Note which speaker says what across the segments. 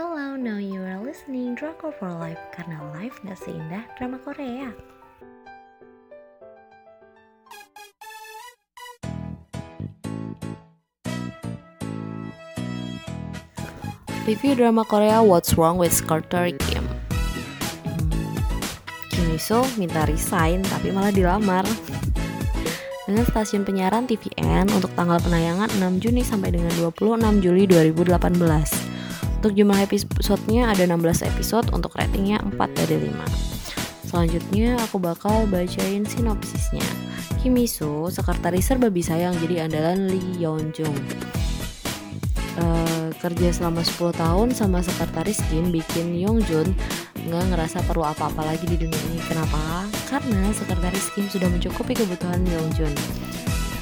Speaker 1: Hello, now you are listening Drama for Life karena life gak seindah drama Korea. Review drama Korea What's Wrong with Carter Kim. Kim Iso minta resign tapi malah dilamar. Dengan stasiun penyiaran TVN untuk tanggal penayangan 6 Juni sampai dengan 26 Juli 2018. Untuk jumlah episodenya ada 16 episode untuk ratingnya 4 dari 5. Selanjutnya aku bakal bacain sinopsisnya. Kim Iso, sekretaris serba bisa yang jadi andalan Lee Yeon Jung. Uh, kerja selama 10 tahun sama sekretaris Kim bikin Yong Jun nggak ngerasa perlu apa-apa lagi di dunia ini. Kenapa? Karena sekretaris Kim sudah mencukupi kebutuhan Yong Jun.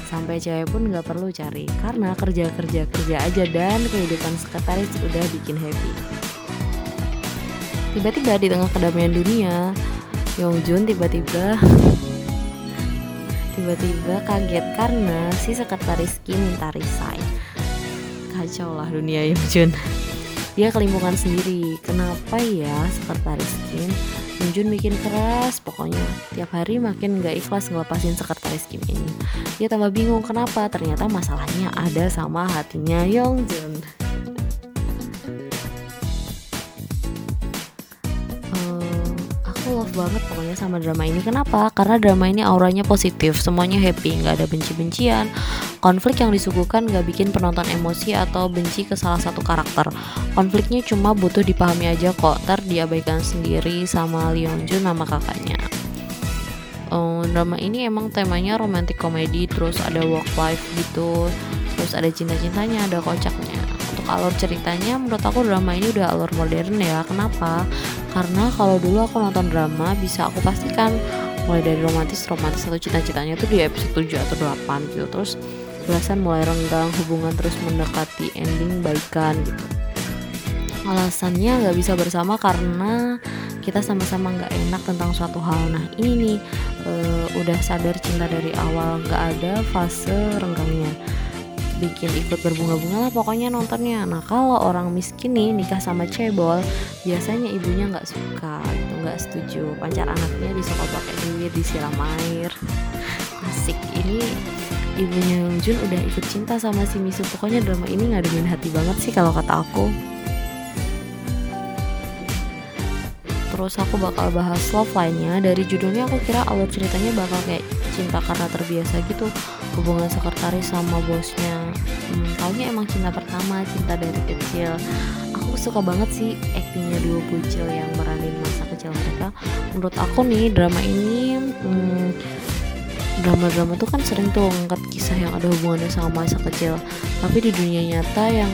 Speaker 1: Sampai cewek pun nggak perlu cari karena kerja kerja kerja aja dan kehidupan sekretaris udah bikin happy. Tiba-tiba di tengah kedamaian dunia, Yong Jun tiba-tiba tiba-tiba kaget karena si sekretaris Kim minta resign kacau lah dunia Yunjun dia kelimpungan sendiri. Kenapa ya sekretaris Kim Yunjun bikin keras pokoknya tiap hari makin gak ikhlas ngelepasin sekretaris Kim ini dia tambah bingung kenapa? Ternyata masalahnya ada sama hatinya Yongjun love banget pokoknya sama drama ini. Kenapa? Karena drama ini auranya positif semuanya happy nggak ada benci-bencian. Konflik yang disuguhkan nggak bikin penonton emosi atau benci ke salah satu karakter. Konfliknya cuma butuh dipahami aja kok ter diabaikan sendiri sama Leon Jun nama kakaknya. Um, drama ini emang temanya romantic komedi terus ada work life gitu terus ada cinta-cintanya ada kocaknya alur ceritanya menurut aku drama ini udah alur modern ya. Kenapa? Karena kalau dulu aku nonton drama bisa aku pastikan mulai dari romantis romantis atau cita-citanya tuh di episode 7 atau 8 gitu. Terus belasan mulai renggang hubungan terus mendekati ending baikan gitu. Alasannya nggak bisa bersama karena kita sama-sama nggak enak tentang suatu hal. Nah ini nih e, udah sadar cinta dari awal nggak ada fase renggangnya bikin ikut berbunga-bunga lah pokoknya nontonnya. Nah kalau orang miskin nih nikah sama cebol biasanya ibunya nggak suka gitu nggak setuju. Pacar anaknya disokok pakai duit disiram air. Asik. Ini ibunya Jun udah ikut cinta sama si Misu. Pokoknya drama ini ngademin hati banget sih kalau kata aku. Terus aku bakal bahas love line-nya. Dari judulnya aku kira alur ceritanya bakal kayak cinta karena terbiasa gitu. Hubungan sekretaris sama bosnya hmm, taunya emang cinta pertama cinta dari kecil. Aku suka banget sih aktingnya dua bocil yang meranin masa kecil mereka. Menurut aku nih drama ini hmm, drama-drama tuh kan sering tuh ngangkat kisah yang ada hubungannya sama masa kecil. Tapi di dunia nyata yang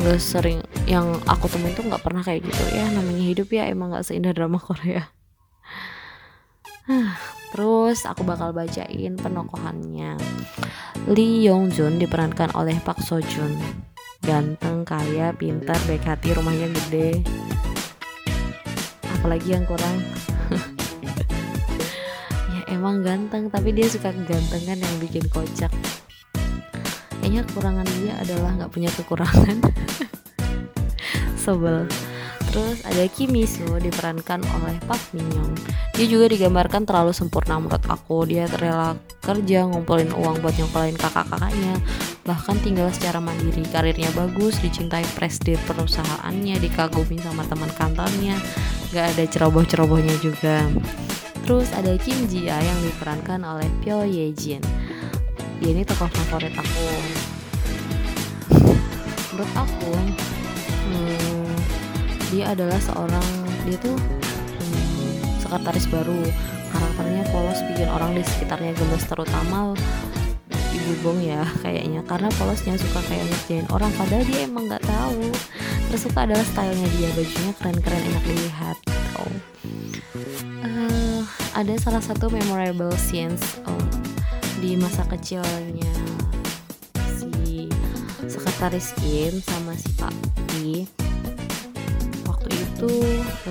Speaker 1: gak sering yang aku temuin tuh nggak pernah kayak gitu. Ya namanya hidup ya emang nggak seindah drama Korea terus aku bakal bacain penokohannya. Lee Yong Jun diperankan oleh Park So Jun ganteng kaya pintar baik hati rumahnya gede. Apalagi yang kurang? Ya emang ganteng tapi dia suka kegantengan yang bikin kocak. Kayaknya kekurangan dia adalah nggak punya kekurangan. Sebel. Terus ada Kim diperankan oleh Park Min Young dia juga digambarkan terlalu sempurna menurut aku. Dia rela kerja ngumpulin uang buat nyokolain kakak-kakaknya bahkan tinggal secara mandiri. Karirnya bagus dicintai presiden perusahaannya dikagumi sama teman kantornya. Gak ada ceroboh-cerobohnya juga. Terus ada Kim Ji Ya yang diperankan oleh Pyo Ye Jin. Dia ini tokoh favorit aku. Menurut aku hmm, dia adalah seorang dia tuh sekretaris baru. Karakternya polos bikin orang di sekitarnya gemes terutama ibu bong ya kayaknya. Karena polosnya suka kayak ngerjain orang padahal dia emang nggak tahu. Terus suka adalah stylenya dia bajunya keren-keren enak dilihat. Oh. uh, ada salah satu memorable scenes oh, di masa kecilnya si sekretaris Kim sama si Pak Lee itu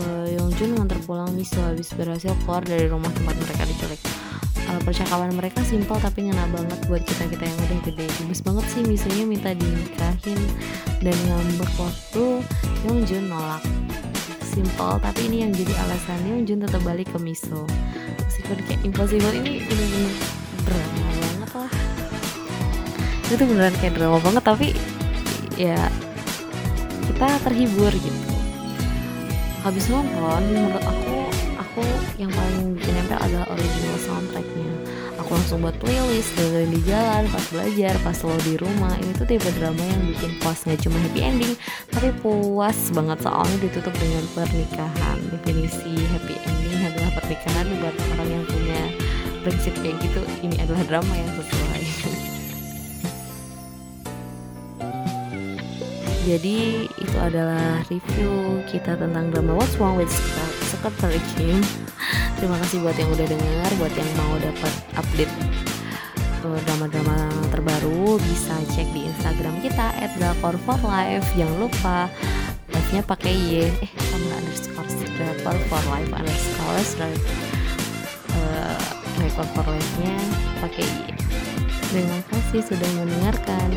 Speaker 1: uh, Yongjun nganter pulang Miso habis berhasil keluar dari rumah tempat mereka diculik. Uh, percakapan mereka simpel tapi ngena banget buat kita kita yang udah gede. Gemes banget sih misalnya minta dinikahin dan ngambek waktu Yongjun nolak. Simple tapi ini yang jadi alasan Yongjun tetap balik ke Miso. Meskipun kayak impossible ini bener-bener drama banget lah. Itu beneran kayak drama banget tapi ya kita terhibur gitu habis nonton menurut aku aku yang paling nempel adalah original soundtracknya. Aku langsung buat playlist dengerin di jalan pas belajar pas lo di rumah. Ini tuh tipe drama yang bikin puas nggak cuma happy ending tapi puas banget. Soalnya ditutup dengan pernikahan. Definisi happy ending adalah pernikahan buat orang yang punya prinsip kayak gitu. Ini adalah drama yang sesuai jadi itu adalah review kita tentang drama What's Wrong with Secretary Kim. Terima kasih buat yang udah dengar buat yang mau dapat update eh, drama-drama terbaru bisa cek di Instagram kita @drakor4live jangan lupa live-nya pakai Y eh sama underscore drakor for live underscore uh, record for live-nya pakai Y. Terima kasih sudah mendengarkan